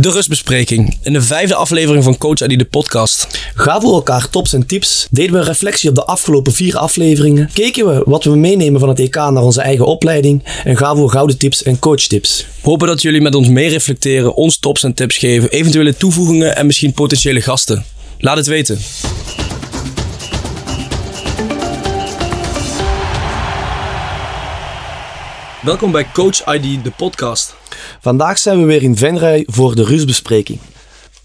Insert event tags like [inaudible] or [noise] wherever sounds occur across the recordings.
De rustbespreking. In de vijfde aflevering van Coach ID de podcast. Gaven we elkaar tops en tips, deden we een reflectie op de afgelopen vier afleveringen, keken we wat we meenemen van het EK naar onze eigen opleiding en gaven we gouden tips en coachtips. We hopen dat jullie met ons mee reflecteren, ons tops en tips geven, eventuele toevoegingen en misschien potentiële gasten. Laat het weten. Welkom bij Coach ID de podcast. Vandaag zijn we weer in Venray voor de rustbespreking.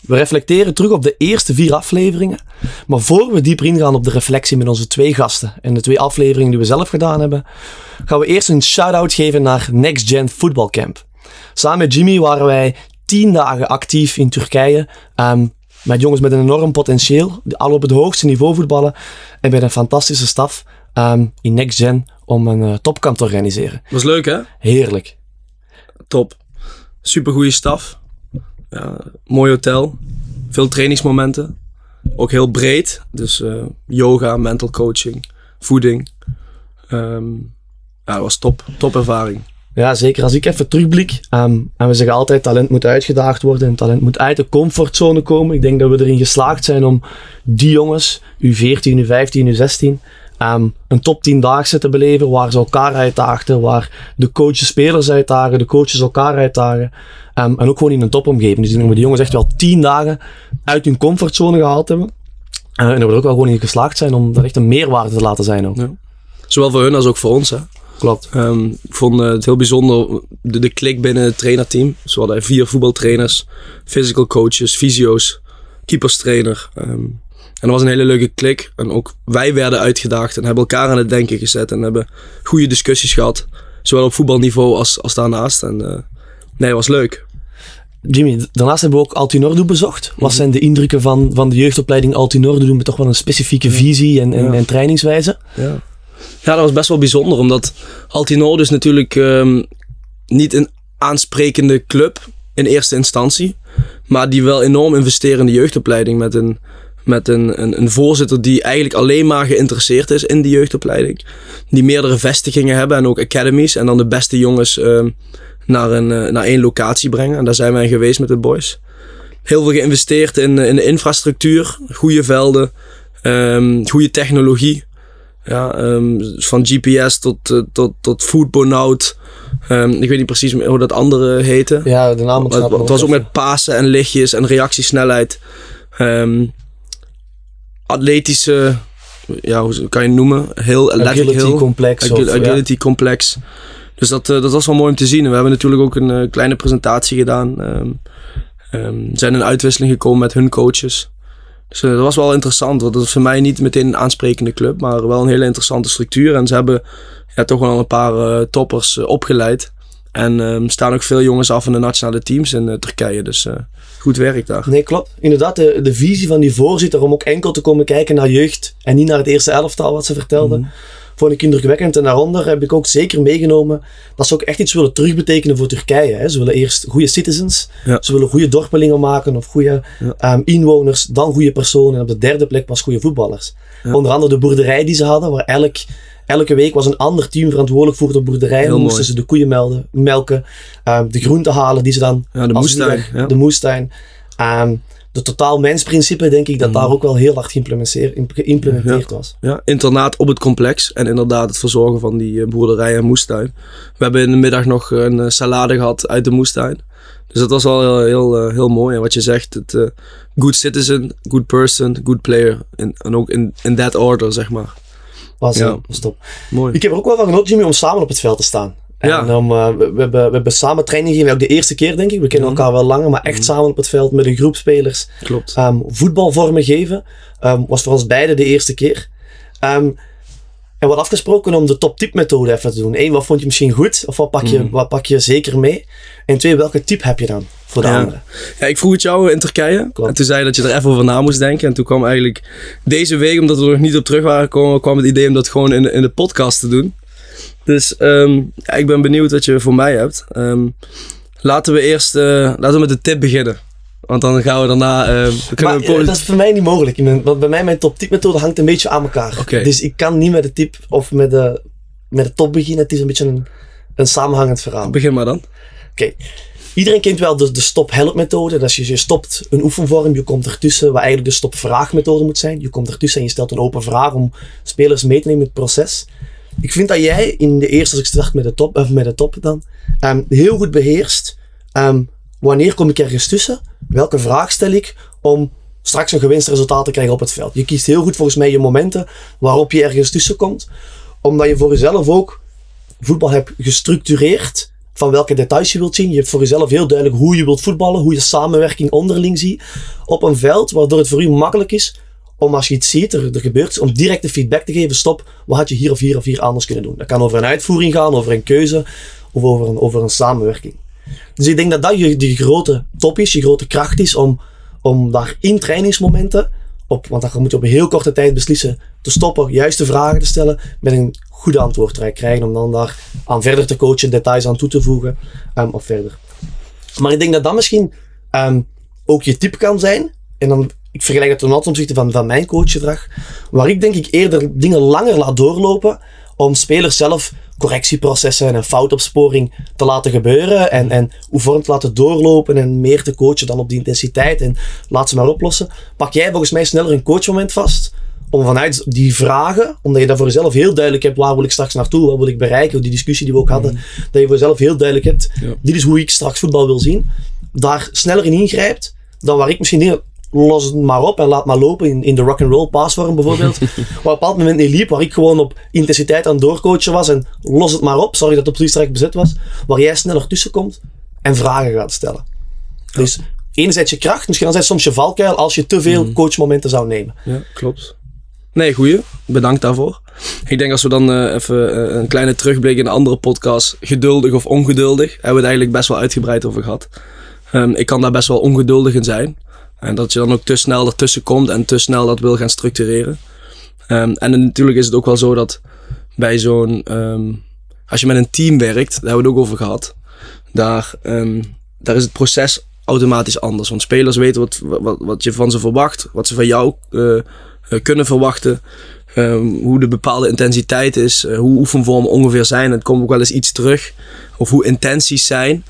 We reflecteren terug op de eerste vier afleveringen. Maar voor we dieper ingaan op de reflectie met onze twee gasten en de twee afleveringen die we zelf gedaan hebben, gaan we eerst een shout-out geven naar Next Gen Football Camp. Samen met Jimmy waren wij tien dagen actief in Turkije. ehm, met jongens met een enorm potentieel, die al op het hoogste niveau voetballen. En met een fantastische staf ehm, in Next Gen om een eh, topkamp te organiseren. Was leuk hè? Heerlijk. Top. Super goede staf. Ja, mooi hotel. Veel trainingsmomenten. Ook heel breed. Dus eh, yoga, mental coaching, voeding. Ehm, ja, dat was top. Top ervaring. Ja, zeker. Als ik even terugblik, ehm, en we zeggen altijd talent moet uitgedaagd worden en talent moet uit de comfortzone komen. Ik denk dat we erin geslaagd zijn om die jongens, U14, U15, U16, een top 10 daagse te beleven waar ze elkaar uitdaagden, waar de coaches spelers uitdagen, de coaches elkaar uitdagen. Ehm, en ook gewoon in een topomgeving. Dus ik denk dat we die jongens echt wel 10 dagen uit hun comfortzone gehaald hebben. Eh, en dat we er ook wel gewoon in geslaagd zijn om dat echt een meerwaarde te laten zijn ook. Ja. Zowel voor hun als ook voor ons. Hè. Klopt. Ehm, ik vond eh, het heel bijzonder, de, de klik binnen het trainerteam. Ze hadden vier voetbaltrainers, physical coaches, fysio's, keeperstrainer. Ehm, dat was een hele leuke klik. En ook wij werden uitgedaagd en hebben elkaar aan het denken gezet. En hebben goede discussies gehad. Zowel op voetbalniveau als, als daarnaast. En eh, nee, het was leuk. Jimmy, daarnaast hebben we ook Altinordu bezocht. Wat Mhm. zijn de indrukken van, van de jeugdopleiding Altinordu? Doen we toch wel een specifieke visie en, en, Ja. en trainingswijze? Ja. ja, dat was best wel bijzonder. Omdat Altinor dus natuurlijk ehm, niet een aansprekende club in eerste instantie. Maar die wel enorm investeren in de jeugdopleiding. Met een, met een, een, een voorzitter die eigenlijk alleen maar geïnteresseerd is in die jeugdopleiding. Die meerdere vestigingen hebben en ook academies. En dan de beste jongens ehm, naar, een, eh, naar één locatie brengen. En daar zijn wij geweest met de boys. Heel veel geïnvesteerd in, eh, in de infrastructuur. Goede velden. ehm, goede technologie. Ja, ehm, van GPS tot, eh, tot, tot ik weet niet precies hoe dat andere heette. Ja, de naam het, het was ook met pasen en lichtjes en reactiesnelheid. Atletische, ja, hoe kan je het noemen? Heel Agility heel. complex. Agil- of, ja. agility complex. Dus dat, eh, dat was wel mooi om te zien. En we hebben natuurlijk ook een eh, kleine presentatie gedaan. Ehm, zijn in uitwisseling gekomen met hun coaches. Dus eh, dat was wel interessant. Want dat is voor mij niet meteen een aansprekende club, maar wel een hele interessante structuur. En ze hebben ja, toch wel een paar toppers opgeleid. En ehm, staan ook veel jongens af in de nationale teams in eh, Turkije. Dus eh, goed werk daar. Nee, klopt. Inderdaad, de, de visie van die voorzitter om ook enkel te komen kijken naar jeugd en niet naar het eerste elftal wat ze vertelde, Mhm. vond ik indrukwekkend. En daaronder heb ik ook zeker meegenomen dat ze ook echt iets willen terugbetekenen voor Turkije. Hè. Ze willen eerst goede citizens, Ja. ze willen goede dorpelingen maken of goede Ja. ehm, inwoners, dan goede personen en op de derde plek pas goede voetballers. Ja. Onder andere de boerderij die ze hadden, waar elk, elke week was een ander team verantwoordelijk voor de boerderij. Heel Dan moesten mooi. ze de koeien melden, melken, ehm, de groenten halen die ze dan Ja, de moestuin. Ja. De moestuin. Ehm, de totaal mensprincipe, denk ik dat Mhm. daar ook wel heel hard geïmplementeerd, was. Ja, internaat op het complex. En inderdaad het verzorgen van die eh, boerderij en moestuin. We hebben in de middag nog een eh, salade gehad uit de moestuin. Dus dat was wel heel, heel, eh, heel mooi. En wat je zegt, het good citizen, good person, good player. En, en ook in, in that order, zeg maar. Was, Ja. was top. Mooi. Ik heb er ook wel van genoten, Jimmy, om samen op het veld te staan. Ja. En om, eh, we, we hebben, we hebben samen training gegeven, ook de eerste keer denk ik. We kennen Mhm. elkaar wel langer, maar echt samen op het veld met een groep spelers. Klopt. Ehm, voetbalvormen geven ehm, was voor ons beiden de eerste keer. En wat afgesproken om de top tip methode even te doen. Eén, wat vond je misschien goed? Of wat pak je, Mhm. wat pak je zeker mee? En twee, welke tip heb je dan voor de Ja. anderen? Ja, ik vroeg het jou in Turkije. Klopt. En toen zei je dat je er even over na moest denken. En toen kwam eigenlijk deze week, omdat we er nog niet op terug waren gekomen, kwam het idee om dat gewoon in de, in de podcast te doen. Dus ehm, ja, ik ben benieuwd wat je voor mij hebt. Ehm, laten we eerst eh, laten we met de tip beginnen. Want dan gaan we daarna... eh, Maar we eh, dat is voor mij niet mogelijk. Want bij mij, mijn top tip methode hangt een beetje aan elkaar. Dus ik kan niet met de tip of met de, met de top beginnen. Het is een beetje een, een samenhangend verhaal. Begin maar dan. Oké. iedereen kent wel de, de stop-help-methode. Dat is je, je stopt een oefenvorm, je komt ertussen, wat eigenlijk de stop-vraag-methode moet zijn. Je komt ertussen en je stelt een open vraag om spelers mee te nemen in het proces. Ik vind dat jij in de eerste, als ik start met de top, of met de top dan, ehm, heel goed beheerst. ehm, wanneer kom ik ergens tussen? Welke vraag stel ik om straks een gewenst resultaat te krijgen op het veld? Je kiest heel goed volgens mij je momenten waarop je ergens tussen komt. Omdat je voor jezelf ook voetbal hebt gestructureerd van welke details je wilt zien. Je hebt voor jezelf heel duidelijk hoe je wilt voetballen, hoe je samenwerking onderling ziet op een veld, waardoor het voor u makkelijk is om als je iets ziet, er, er gebeurt om direct de feedback te geven, stop, wat had je hier of hier of hier anders kunnen doen. Dat kan over een uitvoering gaan, over een keuze of over een, over een samenwerking. Dus ik denk dat dat je, die grote top is, je grote kracht is om, om daar in trainingsmomenten, op, want dan moet je op een heel korte tijd beslissen te stoppen, juiste vragen te stellen, met een goede antwoord te krijgen, om dan daar aan verder te coachen, details aan toe te voegen, ehm, of verder. Maar ik denk dat dat misschien ehm, ook je tip kan zijn. En dan, ik vergelijk het ten opzichte van, van mijn coachgedrag. Waar ik denk ik eerder dingen langer laat doorlopen. Om spelers zelf correctieprocessen en foutopsporing te laten gebeuren. En, en hoe vorm te laten doorlopen en meer te coachen dan op die intensiteit. En laat ze maar oplossen. Pak jij volgens mij sneller een coachmoment vast. Om vanuit die vragen, omdat je daar voor jezelf heel duidelijk hebt, waar wil ik straks naartoe, wat wil ik bereiken, die discussie die we ook hadden, dat je voor jezelf heel duidelijk hebt, Ja. dit is hoe ik straks voetbal wil zien, daar sneller in ingrijpt, dan waar ik misschien dingen, los het maar op en laat maar lopen in, in de rock and roll passvorm bijvoorbeeld, [laughs] waar op een bepaald moment niet liep, waar ik gewoon op intensiteit aan het doorcoachen was en los het maar op, sorry dat het op drie bezet was, waar jij sneller tussenkomt en vragen gaat stellen. Dus enerzijds je kracht, misschien anderzijds soms je valkuil als je te veel coachmomenten zou nemen. Ja, klopt. Nee, goeie. Bedankt daarvoor. Ik denk als we dan eh, even eh, een kleine terugblik in de andere podcast, geduldig of ongeduldig, hebben we het eigenlijk best wel uitgebreid over gehad. Ehm, ik kan daar best wel ongeduldig in zijn. En dat je dan ook te snel ertussen komt en te snel dat wil gaan structureren. Ehm, en natuurlijk is het ook wel zo dat bij zo'n, ehm, als je met een team werkt, daar hebben we het ook over gehad, daar, ehm, daar is het proces automatisch anders. Want spelers weten wat, wat, wat je van ze verwacht, wat ze van jou eh, kunnen verwachten. ehm, hoe de bepaalde intensiteit is, eh, hoe oefenvormen ongeveer zijn. Het komt ook wel eens iets terug. Of hoe intenties zijn.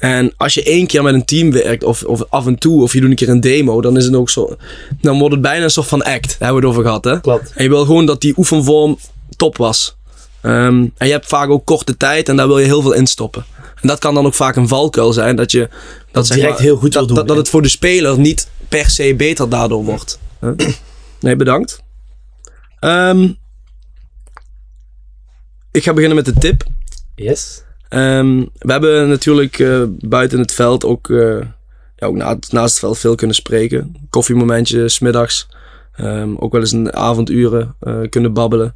En als je één keer met een team werkt, of, of af en toe, of je doet een keer een demo, dan is het ook zo. Dan wordt het bijna een soort van act. Daar hebben we het over gehad, hè? Klopt. En je wil gewoon dat die oefenvorm top was. Ehm, en je hebt vaak ook korte tijd en daar wil je heel veel in stoppen. En dat kan dan ook vaak een valkuil zijn. Dat je dat direct maar, heel goed wil doen, Dat, het voor de speler niet per se beter daardoor wordt. Huh? Nee, bedankt. Ehm, ik ga beginnen met de tip. Yes. Ehm, we hebben natuurlijk eh, buiten het veld ook, eh, ja, ook na, naast het veld veel kunnen spreken. Koffiemomentje, smiddags. Ehm, ook wel eens in de avonduren eh, kunnen babbelen.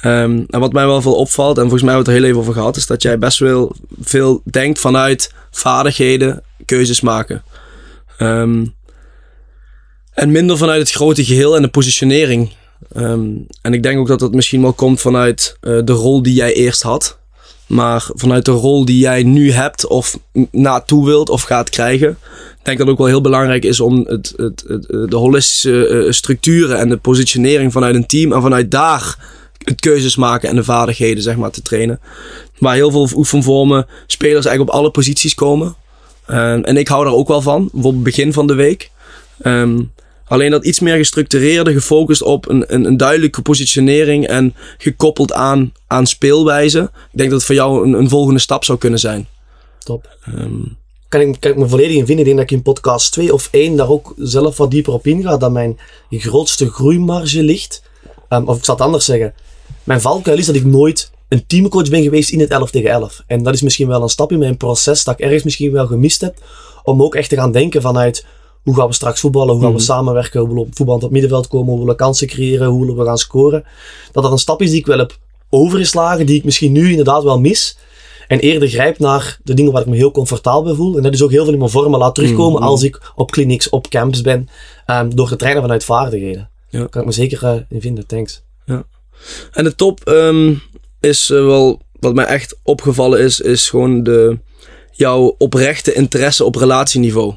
En wat mij wel veel opvalt, en volgens mij hebben we het er heel even over gehad, is dat jij best wel veel denkt vanuit vaardigheden, keuzes maken. Ehm, en minder vanuit het grote geheel en de positionering. Ehm, en ik denk ook dat dat misschien wel komt vanuit eh, de rol die jij eerst had. Maar vanuit de rol die jij nu hebt of naartoe wilt of gaat krijgen. Ik denk dat het ook wel heel belangrijk is om het, het, het, eh, de holistische eh, structuren en de positionering vanuit een team. En vanuit daar het keuzes maken en de vaardigheden zeg maar, te trainen. Waar heel veel oefenvormen spelers eigenlijk op alle posities komen. Ehm, en ik hou daar ook wel van. Bijvoorbeeld begin van de week. Ehm, alleen dat iets meer gestructureerde, gefocust op een, een, een duidelijke positionering en gekoppeld aan, aan speelwijze. Ik denk dat het voor jou een, een volgende stap zou kunnen zijn. Top. Ehm, kan ik, kan ik me volledig in vinden. Ik denk dat ik in podcast 2 of 1 daar ook zelf wat dieper op inga. Dat mijn grootste groeimarge ligt. Ehm, of ik zal het anders zeggen. Mijn valkuil is dat ik nooit een teamcoach ben geweest in het 11 tegen 11. En dat is misschien wel een stap in mijn proces dat ik ergens misschien wel gemist heb. Om ook echt te gaan denken vanuit hoe gaan we straks voetballen, hoe gaan we samenwerken, hoe willen we op voetbal op het middenveld komen, hoe willen we kansen creëren, hoe willen we gaan scoren. Dat dat een stap is die ik wel heb overgeslagen, die ik misschien nu inderdaad wel mis. En eerder grijp naar de dingen waar ik me heel comfortabel bij voel. En dat is ook heel veel in mijn vormen laat terugkomen als ik op clinics, op camps ben. ehm, door te trainen vanuit vaardigheden. Ja. Daar kan ik me zeker eh, in vinden, thanks. En de top ehm, is eh, wel, wat mij echt opgevallen is, is gewoon de, jouw oprechte interesse op relatieniveau.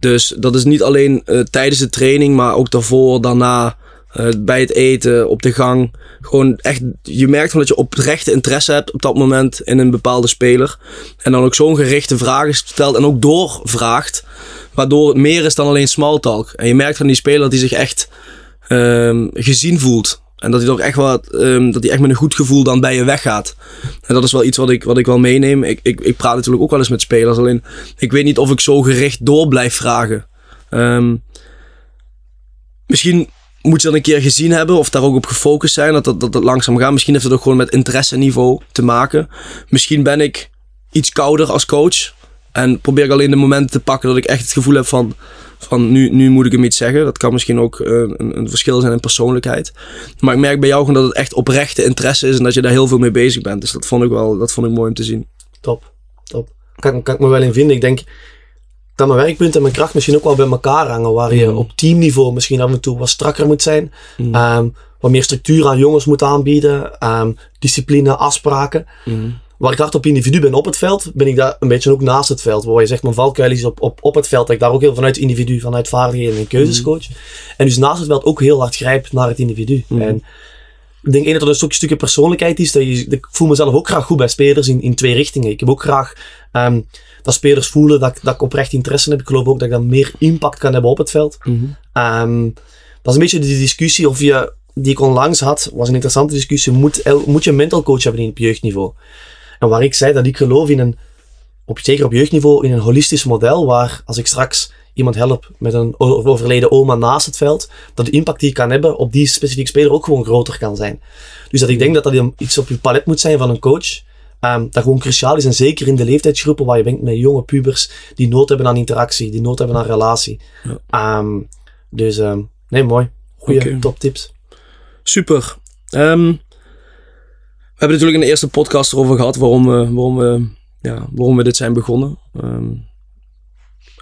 Dus dat is niet alleen eh, tijdens de training, maar ook daarvoor, daarna. eh, bij het eten, op de gang. Gewoon echt, je merkt gewoon dat je oprechte interesse hebt op dat moment in een bepaalde speler. En dan ook zo'n gerichte vragen stelt en ook doorvraagt. Waardoor het meer is dan alleen small talk. En je merkt van die speler dat hij zich echt ehm, gezien voelt. En dat hij toch echt wat, ehm, dat hij echt met een goed gevoel dan bij je weggaat. En dat is wel iets wat ik, wat ik wel meeneem. Ik, ik, ik praat natuurlijk ook wel eens met spelers. Alleen ik weet niet of ik zo gericht door blijf vragen. Ehm, misschien moet je dat een keer gezien hebben of daar ook op gefocust zijn. Dat dat, dat, dat langzaam gaat. Misschien heeft het ook gewoon met interesseniveau te maken. Misschien ben ik iets kouder als coach. En probeer ik alleen de momenten te pakken dat ik echt het gevoel heb van, van nu, nu moet ik hem iets zeggen. Dat kan misschien ook uh, een, een, verschil zijn in persoonlijkheid. Maar ik merk bij jou gewoon dat het echt oprechte interesse is en dat je daar heel veel mee bezig bent. Dus dat vond ik wel dat vond ik mooi om te zien. Top, top. Kan, kan ik me wel in vinden. Ik denk dat mijn werkpunt en mijn kracht misschien ook wel bij elkaar hangen. Waar je mm. op teamniveau misschien af en toe wat strakker moet zijn. Mm. Um, wat meer structuur aan jongens moet aanbieden. Um, discipline, afspraken. Mm waar ik hard op individu ben op het veld, ben ik daar een beetje ook naast het veld. Waar je zegt, mijn valkuil is op, op, op het veld. Dat ik daar ook heel vanuit individu, vanuit vaardigheden en keuzescoach. Mm. En dus naast het veld ook heel hard grijp naar het individu. Mm. En ik denk één dat er een stukje persoonlijkheid is. Dat je, ik voel mezelf ook graag goed bij spelers in, in twee richtingen. Ik heb ook graag um, dat spelers voelen dat, dat ik oprecht interesse heb. Ik geloof ook dat ik dan meer impact kan hebben op het veld. Mm um, dat is een beetje de discussie of je, die ik onlangs had, was een interessante discussie. Moet, moet je een mental coach hebben in het jeugdniveau? En waar ik zei dat ik geloof in een, op, zeker op jeugdniveau, in een holistisch model, waar als ik straks iemand help met een overleden oma naast het veld, dat de impact die ik kan hebben op die specifieke speler ook gewoon groter kan zijn. Dus dat ik denk dat dat iets op je palet moet zijn van een coach, um, dat gewoon cruciaal is. En zeker in de leeftijdsgroepen waar je denkt met jonge pubers die nood hebben aan interactie, die nood hebben aan relatie. Ja. Um, dus um, nee, mooi. Goeie okay. top tips. Super. Um, we hebben natuurlijk in de eerste podcast erover gehad waarom, we, waarom, we, ja, waarom we dit zijn begonnen. Um,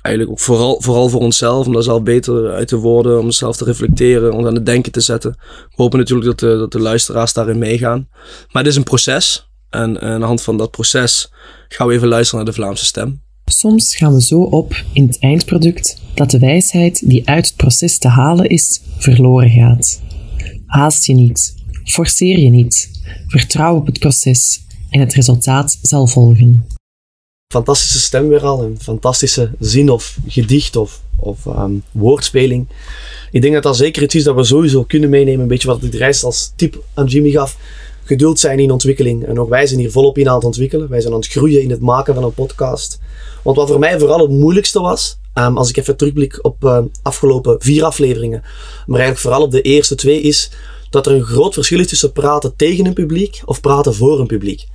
eigenlijk ook vooral, vooral voor onszelf, om daar zelf beter uit te worden, om onszelf te reflecteren, ons aan het denken te zetten. We hopen natuurlijk dat de, dat de luisteraars daarin meegaan. Maar het is een proces. En, en aan de hand van dat proces gaan we even luisteren naar de Vlaamse stem. Soms gaan we zo op in het eindproduct dat de wijsheid die uit het proces te halen is, verloren gaat. Haast je niet. Forceer je niet. Vertrouw op het proces en het resultaat zal volgen. Fantastische stem weer al, een fantastische zin of gedicht of, of um, woordspeling. Ik denk dat dat zeker iets is dat we sowieso kunnen meenemen. Een beetje wat ik de reis als tip aan Jimmy gaf. Geduld zijn in ontwikkeling. En ook wij zijn hier volop in aan het ontwikkelen. Wij zijn aan het groeien in het maken van een podcast. Want wat voor mij vooral het moeilijkste was, um, als ik even terugblik op uh, afgelopen vier afleveringen, maar eigenlijk vooral op de eerste twee, is dat er een groot verschil is tussen praten tegen een publiek of praten voor een publiek.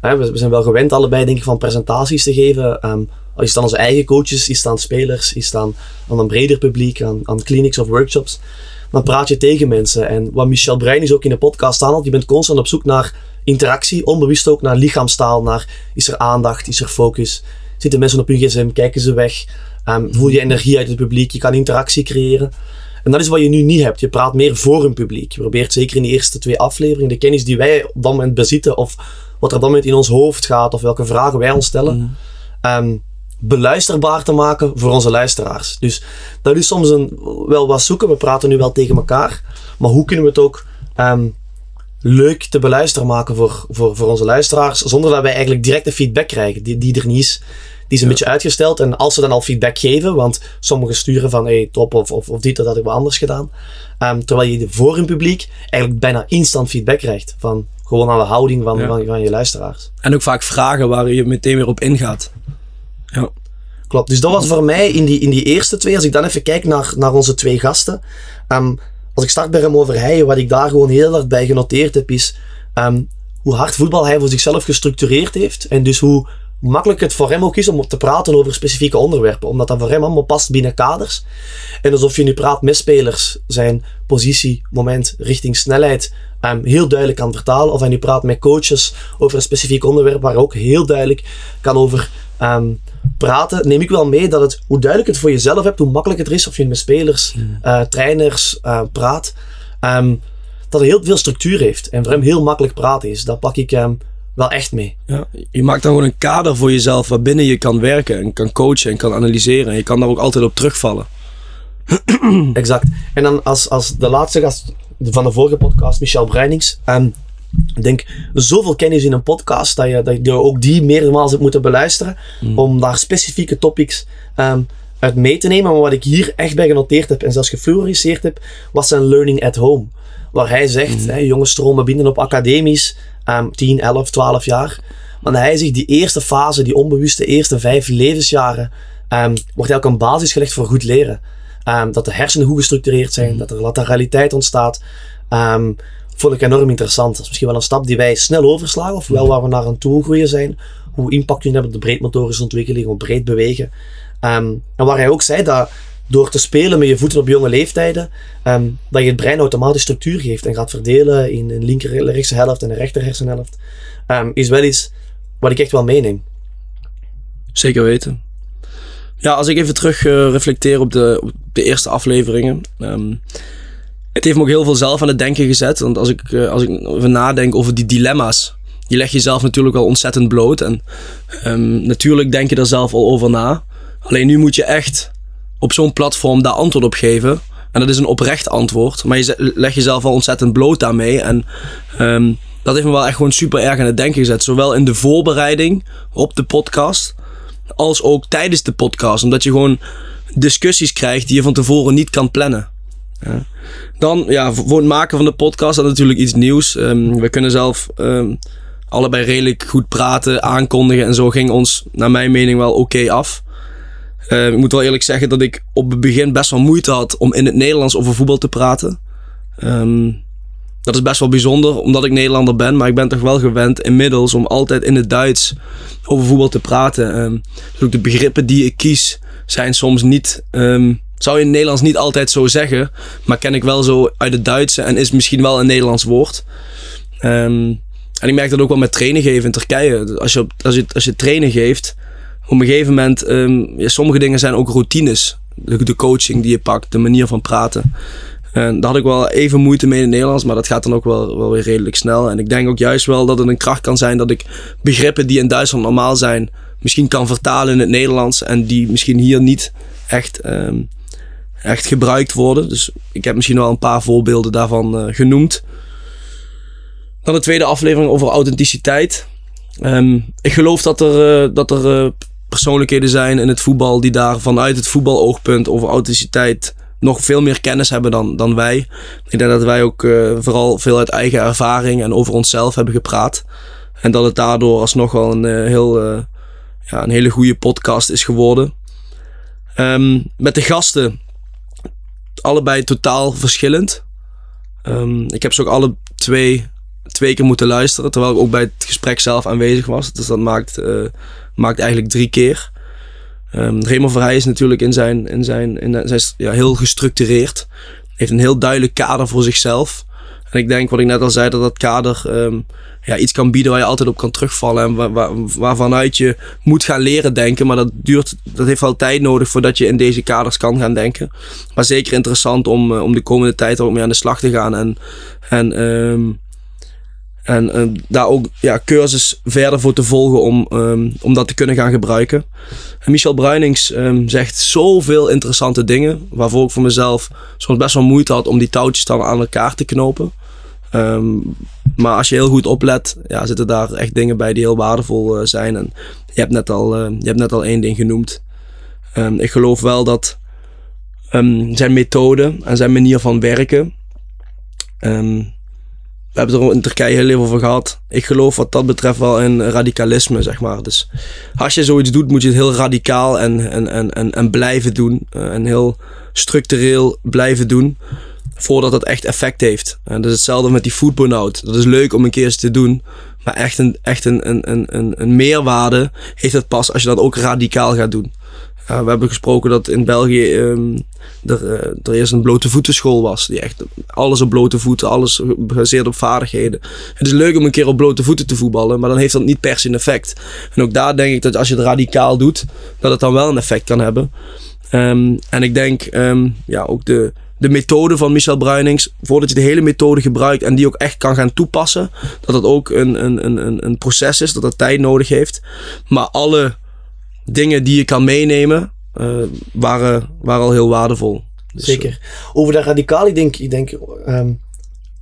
we, zijn wel gewend allebei, denk ik, van presentaties te geven. Um, is het aan onze eigen coaches, is het spelers, is het aan, aan een breder publiek, aan, aan clinics of workshops. Dan praat je tegen mensen. En wat Michel Brein is ook in de podcast aanhaalt, je bent constant op zoek naar interactie, onbewust ook naar lichaamstaal, naar is er aandacht, is er focus. Zitten mensen op hun gsm, kijken ze weg, um, voel je energie uit het publiek, je kan interactie creëren. En dat is wat je nu niet hebt. Je praat meer voor een publiek. Je probeert zeker in de eerste twee afleveringen de kennis die wij op dat moment bezitten, of wat er op dat moment in ons hoofd gaat, of welke vragen wij ons stellen, mm. Ehm, beluisterbaar te maken voor onze luisteraars. Dus dat is soms een, wel wat zoeken. We praten nu wel tegen elkaar. Maar hoe kunnen we het ook ehm, leuk te beluisteren maken voor, voor, voor onze luisteraars, zonder dat wij eigenlijk directe feedback krijgen, die, die er niet is. Die is een beetje uitgesteld. En als ze dan al feedback geven, want sommigen sturen van hey, top of, of, of dit, dat had ik wel anders gedaan. Um, terwijl je voor een publiek eigenlijk bijna instant feedback krijgt. Van gewoon aan de houding van, van, van, je luisteraars. En ook vaak vragen waar je meteen weer op ingaat. Ja. Klopt. Dus dat was voor mij in die, in die eerste twee. Als ik dan even kijk naar, naar onze twee gasten. Um, als ik start bij hem over hij, wat ik daar gewoon heel hard bij genoteerd heb, is um, hoe hard voetbal hij voor zichzelf gestructureerd heeft. En dus hoe makkelijk het voor hem ook is om te praten over specifieke onderwerpen. Omdat dat voor hem allemaal past binnen kaders. En alsof je nu praat met spelers, zijn positie, moment, richting snelheid um, heel duidelijk kan vertalen. Of hij nu praat met coaches over een specifiek onderwerp waar ook heel duidelijk kan over um, praten. Neem ik wel mee dat het, hoe duidelijk het voor jezelf hebt, hoe makkelijk het is of je met spelers, uh, trainers uh, praat. Um, dat het heel veel structuur heeft en voor hem heel makkelijk praten is. Dat pak ik um, wel echt mee. Ja, je maakt dan gewoon een kader voor jezelf waarbinnen je kan werken en kan coachen en kan analyseren. En je kan daar ook altijd op terugvallen. [clears throat] exact. En dan als, als de laatste gast van de vorige podcast, Michel Bruinings. ehm, ik denk, zoveel kennis in een podcast dat je, dat je ook die meermaals hebt moeten beluisteren. Om daar specifieke topics ehm, uit mee te nemen. Maar wat ik hier echt bij genoteerd heb en zelfs gefluoriseerd heb, was zijn learning at home. Waar hij zegt, hè, jongens stromen binnen op academisch, ehm 10, 11, 12 jaar. Maar hij zegt, die eerste fase, die onbewuste eerste vijf levensjaren, ehm, wordt eigenlijk een basis gelegd voor goed leren. Ehm, dat de hersenen goed gestructureerd zijn, dat er lateraliteit ontstaat. Ehm vond ik enorm interessant. Dat is misschien wel een stap die wij snel overslaan, of wel waar we naar aan toe groeien zijn. Hoe impact kunnen hebben op de breedmotorische ontwikkeling, op breed bewegen. En waar hij ook zei dat door te spelen met je voeten op jonge leeftijden, ehm, dat je het brein automatisch structuur geeft en gaat verdelen in een linker rechtse helft en een rechter hersenhelft, ehm, is wel iets wat ik echt wel meeneem. Zeker weten. Ja, als ik even terug eh, reflecteer op de, op de eerste afleveringen. ehm, het heeft me ook heel veel zelf aan het denken gezet. Want als ik, eh, als ik even nadenk over die dilemma's. Je legt jezelf natuurlijk al ontzettend bloot. En natuurlijk denk je daar zelf al over na. Alleen nu moet je echt op zo'n platform daar antwoord op geven. En dat is een oprecht antwoord. Maar je legt jezelf al ontzettend bloot daarmee. En ehm, dat heeft me wel echt gewoon super erg aan het denken gezet. Zowel in de voorbereiding op de podcast. Als ook tijdens de podcast. Omdat je gewoon discussies krijgt die je van tevoren niet kan plannen. Ja. Dan, ja, voor het maken van de podcast dat natuurlijk iets nieuws. Ehm, we kunnen zelf ehm, allebei redelijk goed praten, aankondigen en zo ging ons, naar mijn mening, wel oké af. Ehm, ik moet wel eerlijk zeggen dat ik op het begin best wel moeite had om in het Nederlands over voetbal te praten. Ehm, dat is best wel bijzonder, omdat ik Nederlander ben, maar ik ben toch wel gewend inmiddels om altijd in het Duits over voetbal te praten. Ehm, dus ook de begrippen die ik kies zijn soms niet, zou je in het Nederlands niet altijd zo zeggen, maar ken ik wel zo uit het Duitse en is misschien wel een Nederlands woord. En ik merk dat ook wel met trainen geven in Turkije. Als je, als je, als je trainen geeft, op een gegeven moment, ehm, ja, sommige dingen zijn ook routines. De, de coaching die je pakt, de manier van praten. En daar had ik wel even moeite mee in het Nederlands, maar dat gaat dan ook wel, wel weer redelijk snel. En ik denk ook juist wel dat het een kracht kan zijn dat ik begrippen die in Duitsland normaal zijn, misschien kan vertalen in het Nederlands. En die misschien hier niet echt, ehm, echt gebruikt worden. Dus ik heb misschien wel een paar voorbeelden daarvan eh, genoemd. Dan de tweede aflevering over authenticiteit. Ehm, ik geloof dat er, eh, dat er eh, persoonlijkheden zijn in het voetbal die daar vanuit het voetbaloogpunt over authenticiteit nog veel meer kennis hebben dan, dan wij. Ik denk dat wij ook eh, vooral veel uit eigen ervaring en over onszelf hebben gepraat. En dat het daardoor alsnog wel een, eh, heel, eh, ja, een hele goede podcast is geworden. Ehm, met de gasten, allebei totaal verschillend. Ehm, ik heb ze ook alle twee, twee keer moeten luisteren, terwijl ik ook bij het gesprek zelf aanwezig was. Dus dat maakt, maakt eigenlijk drie keer. Ehm Raymond is natuurlijk in zijn, in zijn, in zijn ja, heel gestructureerd. Heeft een heel duidelijk kader voor zichzelf. En ik denk, wat ik net al zei, dat dat kader ehm, ja, iets kan bieden waar je altijd op kan terugvallen. En waar, waar, je moet gaan leren denken. Maar dat, duurt, dat heeft wel tijd nodig voordat je in deze kaders kan gaan denken. Maar zeker interessant om, eh, om de komende tijd ook mee aan de slag te gaan. En, en, ehm, en eh, daar ook ja, cursus verder voor te volgen om, ehm, om dat te kunnen gaan gebruiken. En Michel Bruinings ehm, zegt zoveel interessante dingen. Waarvoor ik voor mezelf soms best wel moeite had om die touwtjes dan aan elkaar te knopen. Ehm, maar als je heel goed oplet, ja, zitten daar echt dingen bij die heel waardevol eh, zijn. En je hebt net al, je hebt net al één ding genoemd. Ik geloof wel dat zijn methode en zijn manier van werken. We hebben er in Turkije heel even over gehad. Ik geloof wat dat betreft wel in radicalisme, zeg maar. Dus als je zoiets doet, moet je het heel radicaal en, en, en, en, en blijven doen. eh, en heel structureel blijven doen. Voordat het echt effect heeft. En dat is hetzelfde met die food burn-out. Dat is leuk om een keer eens te doen. Maar echt een, echt een, een, een, een meerwaarde heeft het pas als je dat ook radicaal gaat doen. Ja, we hebben gesproken dat in België ehm, er, eh, er eerst een blote voetenschool was. Die echt alles op blote voeten, alles gebaseerd op vaardigheden. Het is leuk om een keer op blote voeten te voetballen, maar dan heeft dat niet per se een effect. En ook daar denk ik dat als je het radicaal doet, dat het dan wel een effect kan hebben. Ehm, en ik denk ehm, ja, ook de, de methode van Michel Bruinings, voordat je de hele methode gebruikt en die ook echt kan gaan toepassen, dat het ook een, een, een- een proces is, dat dat tijd nodig heeft. Maar alle dingen die je kan meenemen, eh, waren, waren al heel waardevol. Dus, Zeker. Over dat radicaal, ik denk, ik denk ehm,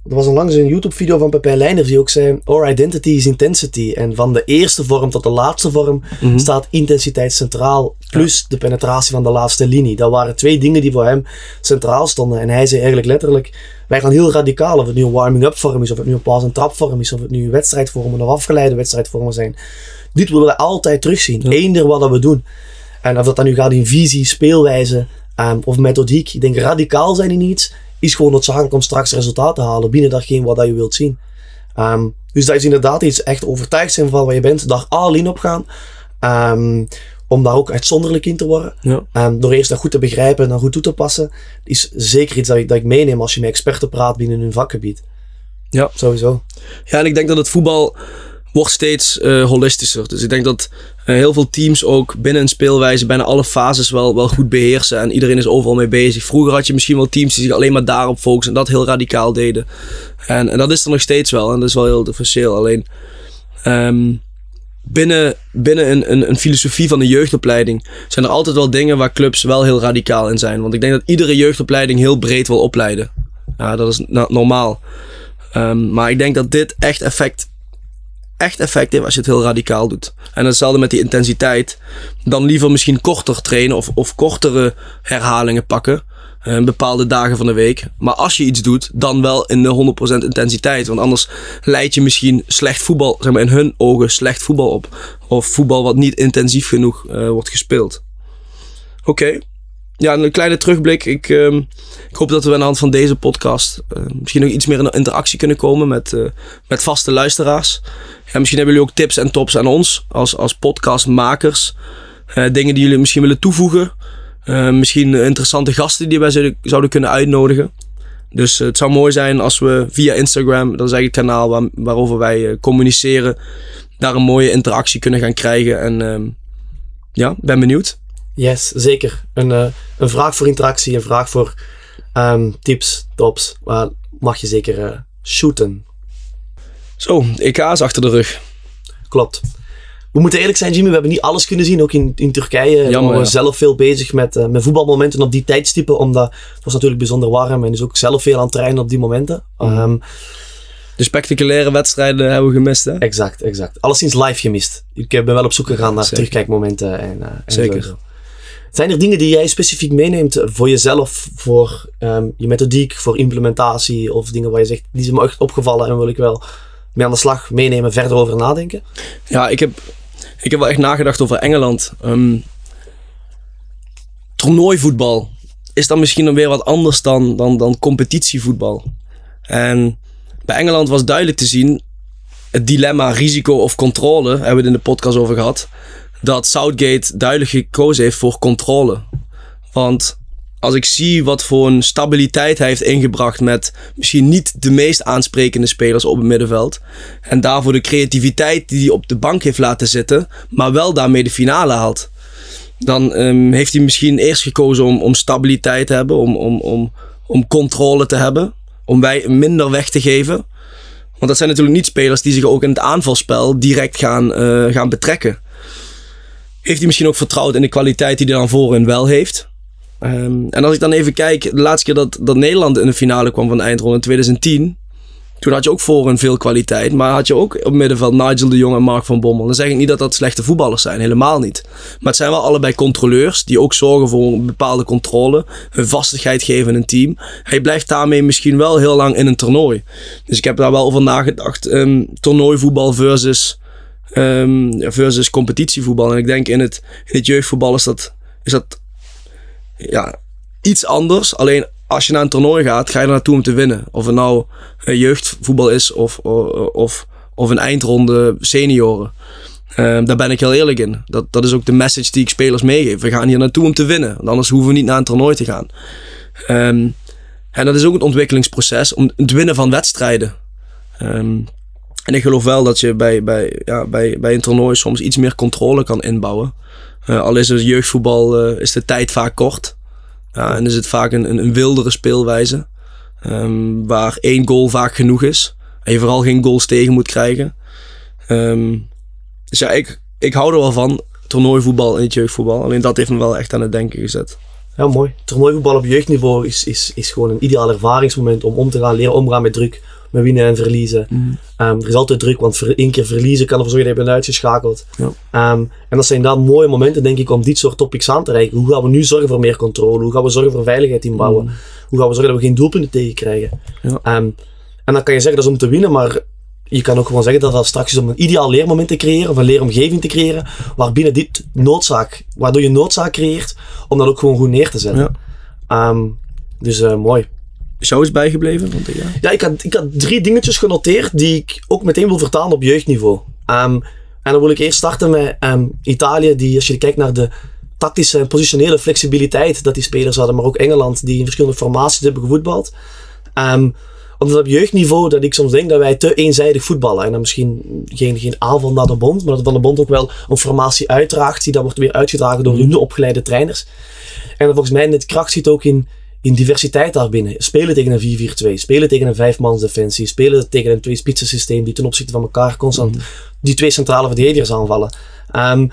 er was onlangs een YouTube-video van Pepijn Leijner die ook zei: Our identity is intensity. En van de eerste vorm tot de laatste vorm Mhm. staat intensiteit centraal. Plus de penetratie van de laatste linie. Dat waren twee dingen die voor hem centraal stonden. En hij zei eigenlijk letterlijk: Wij gaan heel radicaal. Of het nu een warming-up vorm is, of het nu een pas- en trapvorm is, of het nu wedstrijdvormen of afgeleide wedstrijdvormen zijn. Dit willen wij altijd terugzien. Ja. Eender wat dat we doen. En of dat dan nu gaat in visie, speelwijze ehm, of methodiek. Ik denk radicaal zijn in iets is gewoon noodzakelijk om straks resultaat te halen binnen datgene wat dat je wilt zien. Ehm, dus dat is inderdaad iets echt overtuigd zijn van wat je bent, daar all in op gaan. Ehm, om daar ook uitzonderlijk in te worden. Ja. Door eerst dat goed te begrijpen en dan goed toe te passen, is zeker iets dat ik, dat ik meeneem als je met experten praat binnen hun vakgebied. Ja. Sowieso. Ja, en ik denk dat het voetbal wordt steeds eh, holistischer. Dus ik denk dat eh, heel veel teams ook binnen een speelwijze bijna alle fases wel, wel goed beheersen. En iedereen is overal mee bezig. Vroeger had je misschien wel teams die zich alleen maar daarop focussen en dat heel radicaal deden. En, en dat is er nog steeds wel. En dat is wel heel differentieel. Alleen ehm, binnen, binnen een, een, een filosofie van de jeugdopleiding zijn er altijd wel dingen waar clubs wel heel radicaal in zijn. Want ik denk dat iedere jeugdopleiding heel breed wil opleiden. Ja, dat is normaal. Ehm, maar ik denk dat dit echt effect, echt effect heeft als je het heel radicaal doet. En hetzelfde met die intensiteit. Dan liever misschien korter trainen of, of kortere herhalingen pakken. eh, bepaalde dagen van de week. Maar als je iets doet, dan wel in de 100% intensiteit. Want anders leid je misschien slecht voetbal, zeg maar in hun ogen slecht voetbal op. Of voetbal wat niet intensief genoeg eh, wordt gespeeld. Oké. Ja, een kleine terugblik. Ik, ehm, ik hoop dat we aan de hand van deze podcast eh, misschien nog iets meer in interactie kunnen komen met, eh, met vaste luisteraars. Ja, misschien hebben jullie ook tips en tops aan ons als, als podcastmakers. Eh, dingen die jullie misschien willen toevoegen. Misschien interessante gasten die wij zouden, zouden kunnen uitnodigen. Dus het zou mooi zijn als we via Instagram, dat is eigenlijk het kanaal waar, waarover wij communiceren, daar een mooie interactie kunnen gaan krijgen. En ehm, ja, ben benieuwd. Yes, zeker. Een, eh, een vraag voor interactie, een vraag voor ehm, tips, tops. Uh, mag je zeker eh, shooten. Zo, EK is achter de rug. Klopt. We moeten eerlijk zijn, Jimmy, we hebben niet alles kunnen zien. Ook in, in Turkije Jammer, we ja. zelf veel bezig met, eh, met voetbalmomenten op die tijdstippen. Omdat het was natuurlijk bijzonder warm en dus ook zelf veel aan het trainen op die momenten. Mhm. Ehm, De spectaculaire wedstrijden hebben we gemist, hè? exact, exact. Alleszins live gemist. Ik ben wel op zoek gegaan naar Zeker. terugkijkmomenten. En, en Zeker. zo. Zijn er dingen die jij specifiek meeneemt voor jezelf, voor ehm, je methodiek, voor implementatie of dingen waar je zegt, die zijn me echt opgevallen en wil ik wel mee aan de slag meenemen, verder over nadenken? Ja, ik heb, ik heb wel echt nagedacht over Engeland. Ehm toernooivoetbal is dan misschien dan weer wat anders dan, dan, dan competitievoetbal. En bij Engeland was duidelijk te zien het dilemma risico of controle, hebben we het in de podcast over gehad, dat Southgate duidelijk gekozen heeft voor controle. Want als ik zie wat voor een stabiliteit hij heeft ingebracht met misschien niet de meest aansprekende spelers op het middenveld. En daarvoor de creativiteit die hij op de bank heeft laten zitten, maar wel daarmee de finale haalt. Dan ehm, heeft hij misschien eerst gekozen om, om stabiliteit te hebben, om, om, om, om controle te hebben, om wij minder weg te geven. Want dat zijn natuurlijk niet spelers die zich ook in het aanvalspel direct gaan, eh, gaan betrekken. Heeft hij misschien ook vertrouwd in de kwaliteit die hij dan voorin wel heeft. Ehm, en als ik dan even kijk, de laatste keer dat, dat Nederland in de finale kwam van de eindronde in 2010. Toen had je ook voorin veel kwaliteit. Maar had je ook op middenveld Nigel de Jong en Mark van Bommel. Dan zeg ik niet dat dat slechte voetballers zijn. Helemaal niet. Maar het zijn wel allebei controleurs. Die ook zorgen voor een bepaalde controle. Een vastigheid geven in een team. Hij blijft daarmee misschien wel heel lang in een toernooi. Dus ik heb daar wel over nagedacht. Ehm, toernooivoetbal versus, ehm, versus competitievoetbal. En ik denk in het, in het jeugdvoetbal is dat, is dat ja, iets anders. Alleen als je naar een toernooi gaat, ga je er naartoe om te winnen. Of het nou eh, jeugdvoetbal is of, of, of, een eindronde senioren. Ehm, daar ben ik heel eerlijk in. Dat, dat is ook de message die ik spelers meegeef. We gaan hier naartoe om te winnen. Want anders hoeven we niet naar een toernooi te gaan. Ehm, en dat is ook het ontwikkelingsproces om het winnen van wedstrijden. En ik geloof wel dat je bij, bij, ja, bij, bij een toernooi soms iets meer controle kan inbouwen. Eh, al is het jeugdvoetbal, eh, is de tijd vaak kort. Ja, en is het vaak een, een, een wildere speelwijze. ehm, waar één goal vaak genoeg is. En je vooral geen goals tegen moet krijgen. Ehm, dus ja, ik, ik hou er wel van. Toernooivoetbal en het jeugdvoetbal. Alleen dat heeft me wel echt aan het denken gezet. Ja, mooi. Toernooivoetbal op jeugdniveau is, is, is gewoon een ideaal ervaringsmoment om om te gaan, leren omgaan met druk, met winnen en verliezen. Ehm, er is altijd druk, want voor één keer verliezen kan ervoor zorgen dat je bent uitgeschakeld. Ja. Ehm, en dat zijn inderdaad mooie momenten, denk ik, om dit soort topics aan te reiken. Hoe gaan we nu zorgen voor meer controle? Hoe gaan we zorgen voor veiligheid inbouwen? Hoe gaan we zorgen dat we geen doelpunten tegenkrijgen? Ja. Ehm, en dan kan je zeggen dat is om te winnen, maar je kan ook gewoon zeggen dat dat straks is om een ideaal leermoment te creëren, of een leeromgeving te creëren, waarbinnen dit noodzaak, waardoor je noodzaak creëert om dat ook gewoon goed neer te zetten. Ja. Dus eh, mooi. Is jou iets bijgebleven? Want, ja. Ja, ik had, ik had drie dingetjes genoteerd die ik ook meteen wil vertalen op jeugdniveau. Ehm, en dan wil ik eerst starten met ehm, Italië, die als je kijkt naar de tactische en positionele flexibiliteit dat die spelers hadden, maar ook Engeland, die in verschillende formaties hebben gevoetbald. Ehm, omdat op jeugdniveau dat ik soms denk dat wij te eenzijdig voetballen. En dan misschien geen, geen aanval naar de bond, maar dat Van de Bond ook wel een formatie uitdraagt, die dan wordt weer uitgedragen door hun opgeleide trainers. En dan volgens mij net kracht zit ook in, in diversiteit daarbinnen. Spelen tegen een 4-4-2, spelen tegen een vijfmans defensie, spelen tegen een twee-spitsen systeem die ten opzichte van elkaar constant die twee centrale verdedigers aanvallen. Ehm,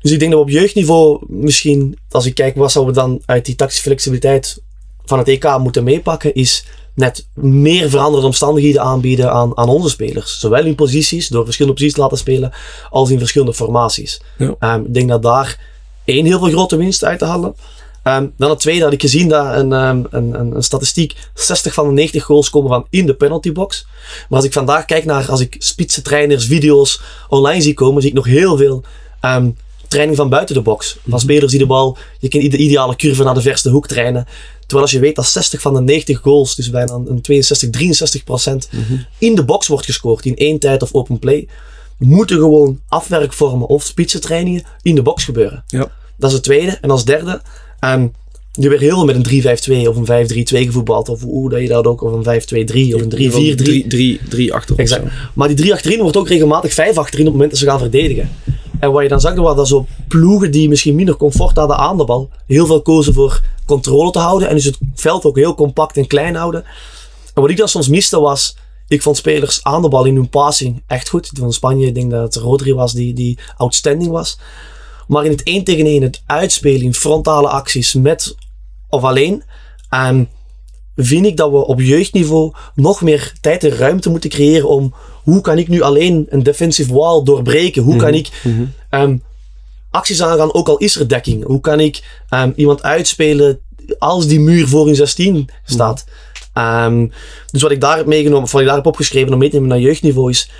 dus ik denk dat we op jeugdniveau misschien, als ik kijk wat zouden we dan uit die tactische flexibiliteit van het EK moeten meepakken, is net meer veranderde omstandigheden aanbieden aan, aan onze spelers. Zowel in posities, door verschillende posities te laten spelen, als in verschillende formaties. Ja. Ehm, ik denk dat daar één heel veel grote winst uit te halen. Ehm, dan het tweede had ik gezien dat een, ehm, een, een, een statistiek 60 van de 90 goals komen van in de penaltybox. Maar als ik vandaag kijk naar, als ik spitse trainers, video's online zie komen, zie ik nog heel veel ehm, training van buiten de box. Van spelers die de bal, je kent de ideale curve naar de verste hoek trainen. Terwijl als je weet dat 60 van de 90 goals, dus bijna een 62, 63 procent, in de box wordt gescoord, in één tijd of open play, moeten gewoon afwerkvormen of spitsentrainingen in de box gebeuren. Ja. Dat is het tweede. En als derde, ehm nu weer heel veel met een 3-5-2 of een 5-3-2 gevoetbald. Of hoe dat je dat ook, of een 5-2-3 of een 3-4-3. 3, 3, 3 achter. of Exact. Maar die 3 achterin wordt ook regelmatig 5 achterin op het moment dat ze gaan verdedigen. En wat je dan zag, was dat zo ploegen die misschien minder comfort hadden aan de bal, heel veel kozen voor controle te houden. En dus het veld ook heel compact en klein houden. En wat ik dan soms miste was, ik vond spelers aan de bal in hun passing echt goed. Van Spanje, ik denk dat het Rodri was die, die outstanding was. Maar in het 1 tegen 1, het uitspelen in frontale acties met of alleen, ehm, vind ik dat we op jeugdniveau nog meer tijd en ruimte moeten creëren om hoe kan ik nu alleen een defensive wall doorbreken? Hoe kan ik ehm, acties aangaan, ook al is er dekking? Hoe kan ik ehm, iemand uitspelen als die muur voor in 16 staat? Ehm, dus wat ik daar heb meegenomen, of wat ik daar heb opgeschreven om mee te nemen naar jeugdniveau is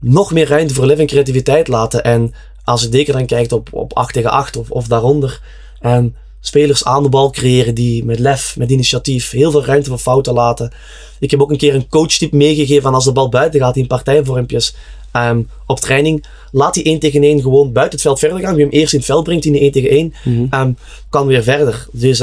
nog meer ruimte voor lef en creativiteit laten. En als je zeker dan kijkt op, op 8 tegen 8 of, of daaronder, ehm, spelers aan de bal creëren die met lef, met initiatief, heel veel ruimte voor fouten laten. Ik heb ook een keer een coachtip meegegeven van als de bal buiten gaat in partijvormpjes ehm, op training, laat die 1 tegen 1 gewoon buiten het veld verder gaan. Wie hem eerst in het veld brengt in de 1 tegen 1, ehm, kan weer verder. Dus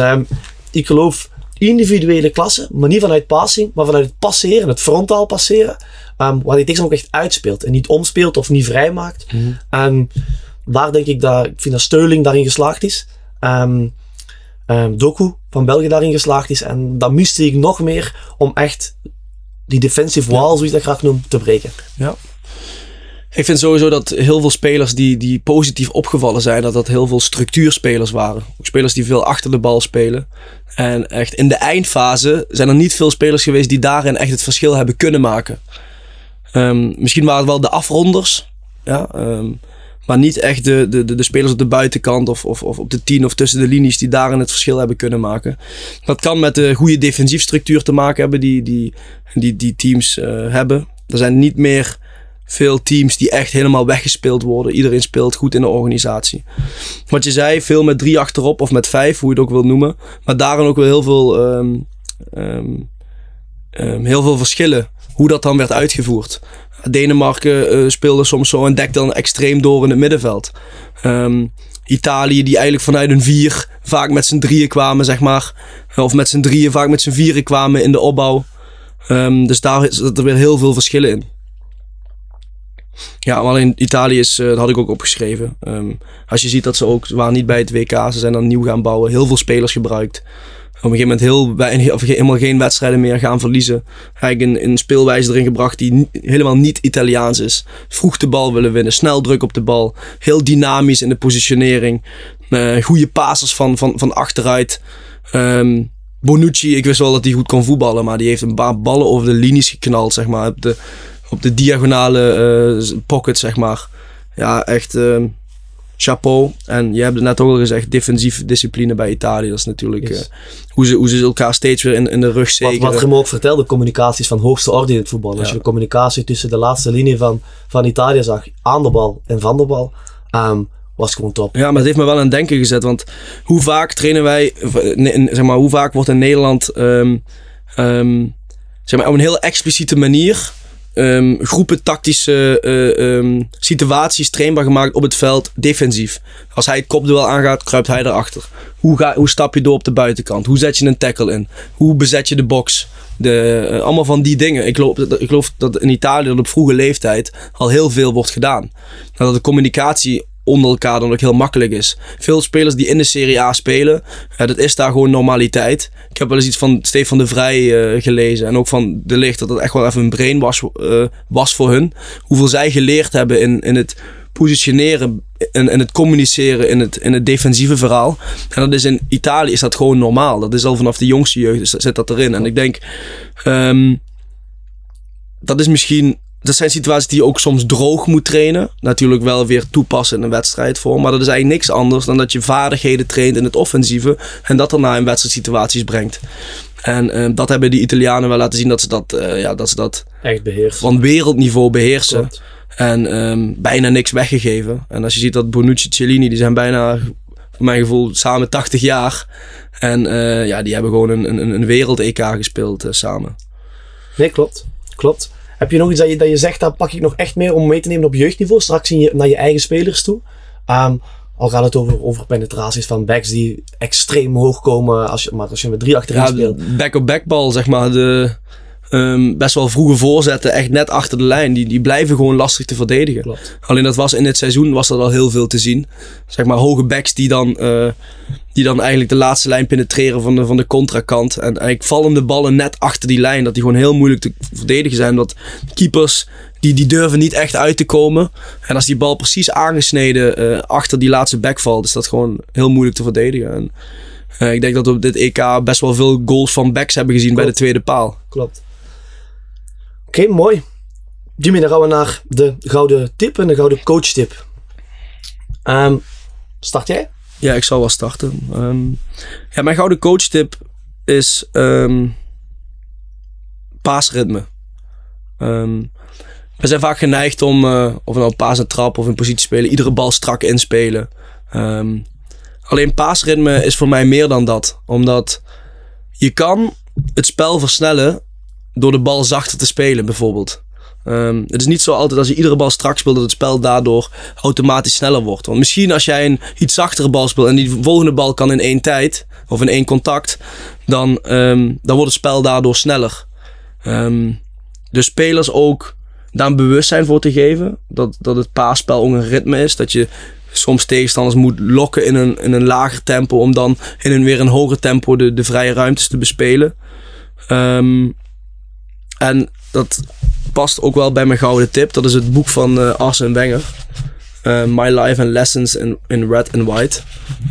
ik geloof individuele klassen, maar niet vanuit passing, maar vanuit het passeren, het frontaal passeren, ehm, waar die tegen ook echt uitspeelt en niet omspeelt of niet vrijmaakt. Ehm, daar denk ik dat, ik vind dat Steuling daarin geslaagd is. Ehm, Doku van België daarin geslaagd is. En dat miste ik nog meer om echt die defensive wall, zoals ik dat graag noem, te breken. Ja. Ik vind sowieso dat heel veel spelers die, die positief opgevallen zijn, dat dat heel veel structuurspelers waren. Ook spelers die veel achter de bal spelen. En echt in de eindfase zijn er niet veel spelers geweest die daarin echt het verschil hebben kunnen maken. Ehm, misschien waren het wel de afronders. Ja, ehm, maar niet echt de, de, de, spelers op de buitenkant of, of, of op de tien of tussen de linies die daarin het verschil hebben kunnen maken. Dat kan met de goede defensiefstructuur te maken hebben die, die, die, die teams eh, hebben. Er zijn niet meer veel teams die echt helemaal weggespeeld worden. Iedereen speelt goed in de organisatie. Wat je zei, veel met drie achterop of met vijf, hoe je het ook wil noemen. Maar daarin ook wel heel veel, ehm, ehm, ehm, heel veel verschillen. Hoe dat dan werd uitgevoerd. Denemarken eh, speelde soms zo en dekte dan extreem door in het middenveld. Italië die eigenlijk vanuit een vier vaak met z'n drieën kwamen, zeg maar. Of met z'n drieën vaak met z'n vieren kwamen in de opbouw. Dus daar zitten er weer heel veel verschillen in. Ja, maar alleen Italië is, eh, dat had ik ook opgeschreven. Ehm, als je ziet dat ze ook, ze waren niet bij het WK, ze zijn dan nieuw gaan bouwen, heel veel spelers gebruikt. Op een gegeven moment heel, of helemaal geen wedstrijden meer gaan verliezen. Eigenlijk een, een speelwijze erin gebracht die helemaal niet Italiaans is. Vroeg de bal willen winnen, snel druk op de bal. Heel dynamisch in de positionering. Uh, goede pasers van, van, van achteruit. Ehm, Bonucci, ik wist wel dat hij goed kon voetballen, maar die heeft een paar ballen over de linies geknald, zeg maar. De, op de diagonale uh, pocket, zeg maar. Ja, echt uh, chapeau. En je hebt het net ook al gezegd, defensief discipline bij Italië. Dat is natuurlijk yes. uh, hoe, ze, hoe ze elkaar steeds weer in, in de rug zeker. Wat, wat Remo ook vertelde, communicatie is van hoogste orde in het voetbal. Als je de communicatie tussen de laatste linie van, van Italië zag, aan de bal en van de bal... Um, was gewoon top. Ja, maar het heeft me wel aan het denken gezet. Want hoe vaak trainen wij, zeg maar, hoe vaak wordt in Nederland, um, um, zeg maar, op een heel expliciete manier um, groepen tactische uh, situaties trainbaar gemaakt op het veld defensief. Als hij het kopduel aangaat, kruipt hij erachter. Hoe, ga, hoe stap je door op de buitenkant? Hoe zet je een tackle in? Hoe bezet je de box? De, uh, allemaal van die dingen. Ik geloof, ik geloof dat in Italië op vroege leeftijd al heel veel wordt gedaan. Dat de communicatie onder elkaar dan ook heel makkelijk is. Veel spelers die in de Serie A spelen, ja, dat is daar gewoon normaliteit. Ik heb wel eens iets van Stefan de Vrij uh, gelezen en ook van De Licht, dat het echt wel even een brain was, uh, was voor hun. Hoeveel zij geleerd hebben in, in het positioneren en, en het communiceren in het, in het defensieve verhaal. En dat is in Italië is dat gewoon normaal. Dat is al vanaf de jongste jeugd dus zit dat erin. En ik denk, um, dat is misschien dat zijn situaties die je ook soms droog moet trainen. Natuurlijk wel weer toepassen in een wedstrijdvorm. Maar dat is eigenlijk niks anders dan dat je vaardigheden traint in het offensieve. En dat daarna in wedstrijdsituaties brengt. En uh, dat hebben die Italianen wel laten zien dat ze dat, uh, ja, dat, ze dat echt beheersen. Van wereldniveau beheersen. Klopt. En um, bijna niks weggegeven. En als je ziet dat Bonucci Cellini, die zijn bijna, voor mijn gevoel, samen 80 jaar. En uh, ja, die hebben gewoon een, een, een wereld-EK gespeeld samen. Nee, klopt. Klopt. Heb je nog iets dat je, dat je zegt, dat pak ik nog echt meer om mee te nemen op jeugdniveau, straks in je, naar je eigen spelers toe? Um, al gaat het over, over penetraties van backs die extreem hoog komen, als je, maar als je met drie achterin ja, speelt. Back-op-backbal, zeg maar. De, um, best wel vroege voorzetten, echt net achter de lijn. Die, die blijven gewoon lastig te verdedigen. Klopt. Alleen dat was in dit seizoen was dat al heel veel te zien. Zeg maar hoge backs die dan, uh, die dan eigenlijk de laatste lijn penetreren van de, van de contrakant. En eigenlijk vallen de ballen net achter die lijn. Dat die gewoon heel moeilijk te verdedigen zijn. Dat keepers die, die durven niet echt uit te komen. En als die bal precies aangesneden uh, achter die laatste back valt, is dat gewoon heel moeilijk te verdedigen. En, uh, ik denk dat we op dit EK best wel veel goals van backs hebben gezien Klopt. bij de tweede paal. Klopt. Oké, mooi. Jimmy, dan gaan we naar de gouden tip en de gouden coach tip. Um, start jij? Ja, ik zal wel starten. Um, ja, mijn gouden coach tip is um, paasritme. We zijn vaak geneigd om, uh, of nou paas trap of in positie spelen, iedere bal strak inspelen. Alleen paasritme is voor mij meer dan dat. Omdat je kan het spel versnellen door de bal zachter te spelen, bijvoorbeeld. Um, het is niet zo altijd als je iedere bal strak speelt dat het spel daardoor automatisch sneller wordt. Want misschien als jij een iets zachtere bal speelt en die volgende bal kan in één tijd of in één contact, dan, um, dan wordt het spel daardoor sneller. Um, dus spelers ook daar een bewustzijn voor te geven dat, dat het paasspel ook een ritme is. Dat je soms tegenstanders moet lokken in een, in een lager tempo om dan in een weer een hoger tempo de, de vrije ruimtes te bespelen. Um, en dat past ook wel bij mijn gouden tip. Dat is het boek van uh, Arsene Wenger. Uh, My Life and Lessons in, in Red and White.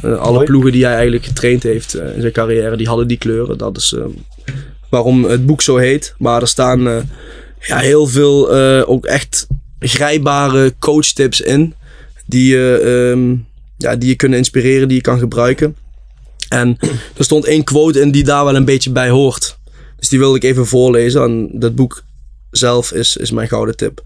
Uh, alle ploegen die hij eigenlijk getraind heeft in zijn carrière, die hadden die kleuren. Dat is waarom het boek zo heet. Maar er staan ja, heel veel ook echt grijpbare coachtips in. Die, um, ja, die je kunnen inspireren, die je kan gebruiken. En er stond één quote in die daar wel een beetje bij hoort. Dus die wilde ik even voorlezen. En dat boek zelf is, is mijn gouden tip.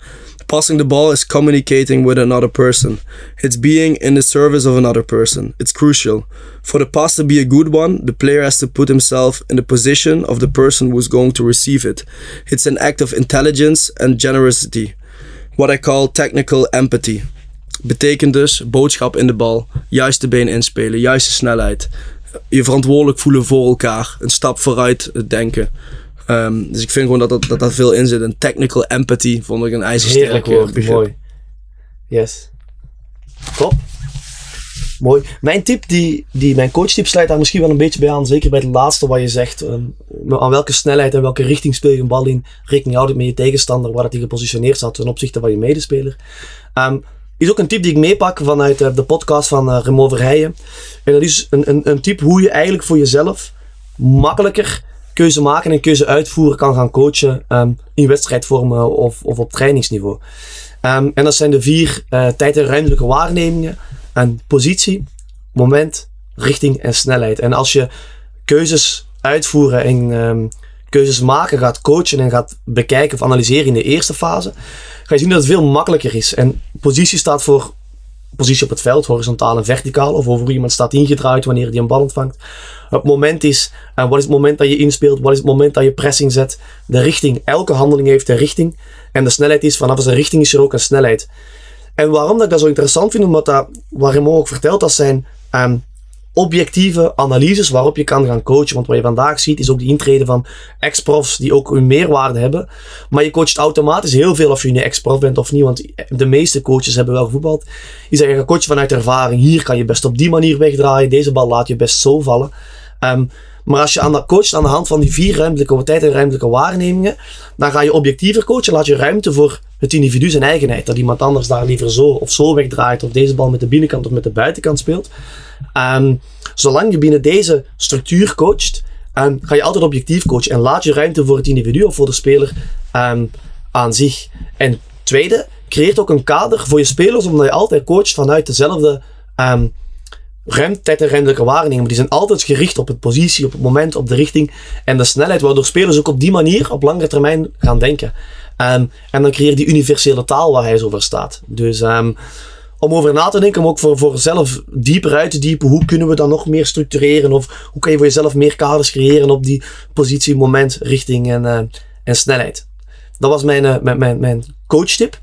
Passing the ball is communicating with another person. It's being in the service of another person. It's crucial. For the pass to be a good one, the player has to put himself in the position of the person who's going to receive it. It's an act of intelligence and generosity. What I call technical empathy. Betekent dus boodschap in de bal, juiste been inspelen, juiste snelheid. Je verantwoordelijk voelen voor elkaar, een stap vooruit denken. Um, dus ik vind gewoon dat, dat, dat daar veel in zit. Een technical empathy vond ik een ijzersterk woord. Mooi. Yes. Top. Mooi. Mijn tip, die, die, mijn coachtip sluit daar misschien wel een beetje bij aan. Zeker bij het laatste wat je zegt. Um, aan welke snelheid en welke richting speel je een bal in. Rekening houden met je tegenstander, waar het hij gepositioneerd staat ten opzichte van je medespeler. Um, is ook een tip die ik meepak vanuit uh, de podcast van uh, Remo Verheijen. En dat is een, een, een tip hoe je eigenlijk voor jezelf makkelijker keuze maken en keuze uitvoeren kan gaan coachen um, in wedstrijdvormen of, of op trainingsniveau. Um, en dat zijn de vier uh, tijd- en ruimtelijke waarnemingen. En positie, moment, richting en snelheid. En als je keuzes uitvoeren en um, keuzes maken, gaat coachen en gaat bekijken of analyseren in de eerste fase, ga je zien dat het veel makkelijker is. En positie staat voor positie op het veld, horizontaal en verticaal, of over hoe iemand staat ingedraaid wanneer hij een bal ontvangt. Het moment is, uh, wat is het moment dat je inspeelt, wat is het moment dat je pressing zet, de richting. Elke handeling heeft een richting. En de snelheid is, vanaf zijn richting is er ook een snelheid. En waarom dat ik dat zo interessant vind, omdat dat, Raymond ook vertelt, dat zijn um, objectieve analyses waarop je kan gaan coachen. Want wat je vandaag ziet is ook de intrede van ex-profs die ook hun meerwaarde hebben. Maar je coacht automatisch heel veel of je nu ex-prof bent of niet. Want de meeste coaches hebben wel gevoetbald. Die zeggen, je coachen vanuit ervaring. Hier kan je best op die manier wegdraaien. Deze bal laat je best zo vallen. Um, maar als je aan de coacht aan de hand van die vier ruimtelijke tijd en ruimtelijke waarnemingen, dan ga je objectiever coachen. Laat je ruimte voor het individu zijn eigenheid. Dat iemand anders daar liever zo of zo wegdraait. Of deze bal met de binnenkant of met de buitenkant speelt. Um, zolang je binnen deze structuur coacht, um, ga je altijd objectief coachen. En laat je ruimte voor het individu of voor de speler um, aan zich. En tweede, creëert ook een kader voor je spelers, omdat je altijd coacht vanuit dezelfde ruimte, tijd en ruimtelijke waarneming. Die zijn altijd gericht op het positie, op het moment, op de richting en de snelheid, waardoor spelers ook op die manier op langere termijn gaan denken. Um, en dan creëer je die universele taal waar hij zo voor staat. Dus um, om over na te denken, om ook voor, voor zelf dieper uit te diepen, hoe kunnen we dan nog meer structureren? Of hoe kan je voor jezelf meer kaders creëren op die positie, moment, richting en, uh, en snelheid? Dat was mijn, uh, mijn, mijn, mijn coachtip.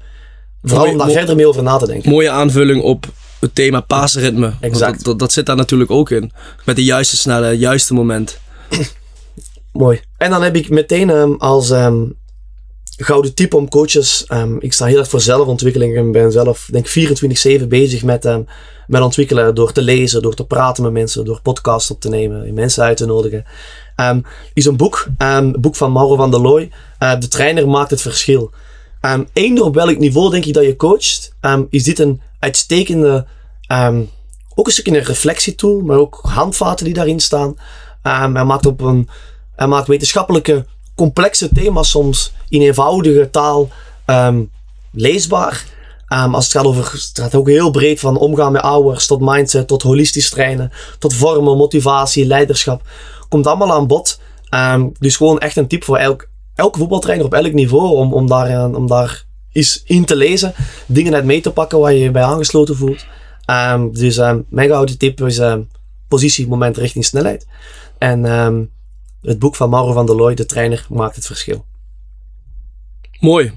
Vooral om daar verder mee over na te denken. Mooie aanvulling op het thema paasritme. Exact. Dat, dat, dat, zit daar natuurlijk ook in. Met de juiste snelle, juiste moment. [coughs] Mooi. En dan heb ik meteen um, als um, gouden tip om coaches. Um, ik sta heel erg voor zelfontwikkeling en ben zelf, denk 24-7 bezig met, met ontwikkelen. Door te lezen, door te praten met mensen, door podcasts op te nemen, mensen uit te nodigen. Is een boek, een boek van Mauro van der Looy. Uh, de trainer maakt het verschil. Eender op welk niveau denk ik dat je coacht, is dit een uitstekende, um, ook een stukje een reflectietool, maar ook handvaten die daarin staan. Um, hij maakt op een, hij maakt wetenschappelijke, complexe thema's soms in eenvoudige taal um, leesbaar. Als het gaat over, gaat ook heel breed van omgaan met ouders, tot mindset, tot holistisch trainen, tot vormen, motivatie, leiderschap. Komt allemaal aan bod. Dus gewoon echt een tip voor elk, elke voetbaltrainer op elk niveau om, om, daar, om daar eens in te lezen. Dingen uit mee te pakken waar je je bij aangesloten voelt. Um, dus um, mijn gouden tip is um, positie, moment, richting, snelheid. En het boek van Mauro van der Looy, de trainer, maakt het verschil. Mooi.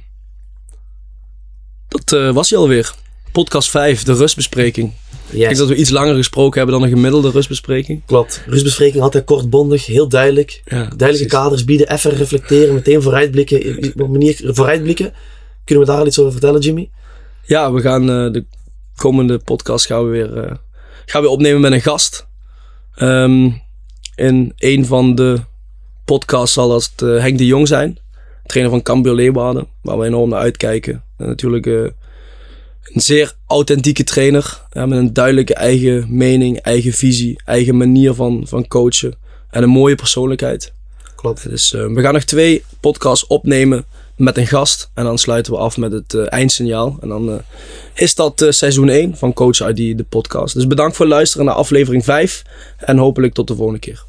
Dat uh, was hij alweer. Podcast 5, de rustbespreking. Yes. Ik denk dat we iets langer gesproken hebben dan een gemiddelde rustbespreking. Klopt. Rustbespreking altijd kortbondig, heel duidelijk. Ja, Duidelijke precies. kaders bieden, even reflecteren, meteen vooruitblikken. Op manier vooruitblikken. Kunnen we daar al iets over vertellen, Jimmy? Ja, we gaan uh, de komende podcast gaan we weer, uh, gaan we opnemen met een gast. Um, in een van de podcasts zal het uh, Henk de Jong zijn. Trainer van Cambio Leeuwarden. Waar we enorm naar uitkijken. En natuurlijk een zeer authentieke trainer. Ja, met een duidelijke eigen mening, eigen visie, eigen manier van, van coachen. En een mooie persoonlijkheid. Klopt. Dus uh, we gaan nog twee podcasts opnemen met een gast. En dan sluiten we af met het uh, eindsignaal. En dan uh, is dat seizoen 1 van Coach ID, de podcast. Dus bedankt voor het luisteren naar aflevering 5. En hopelijk tot de volgende keer.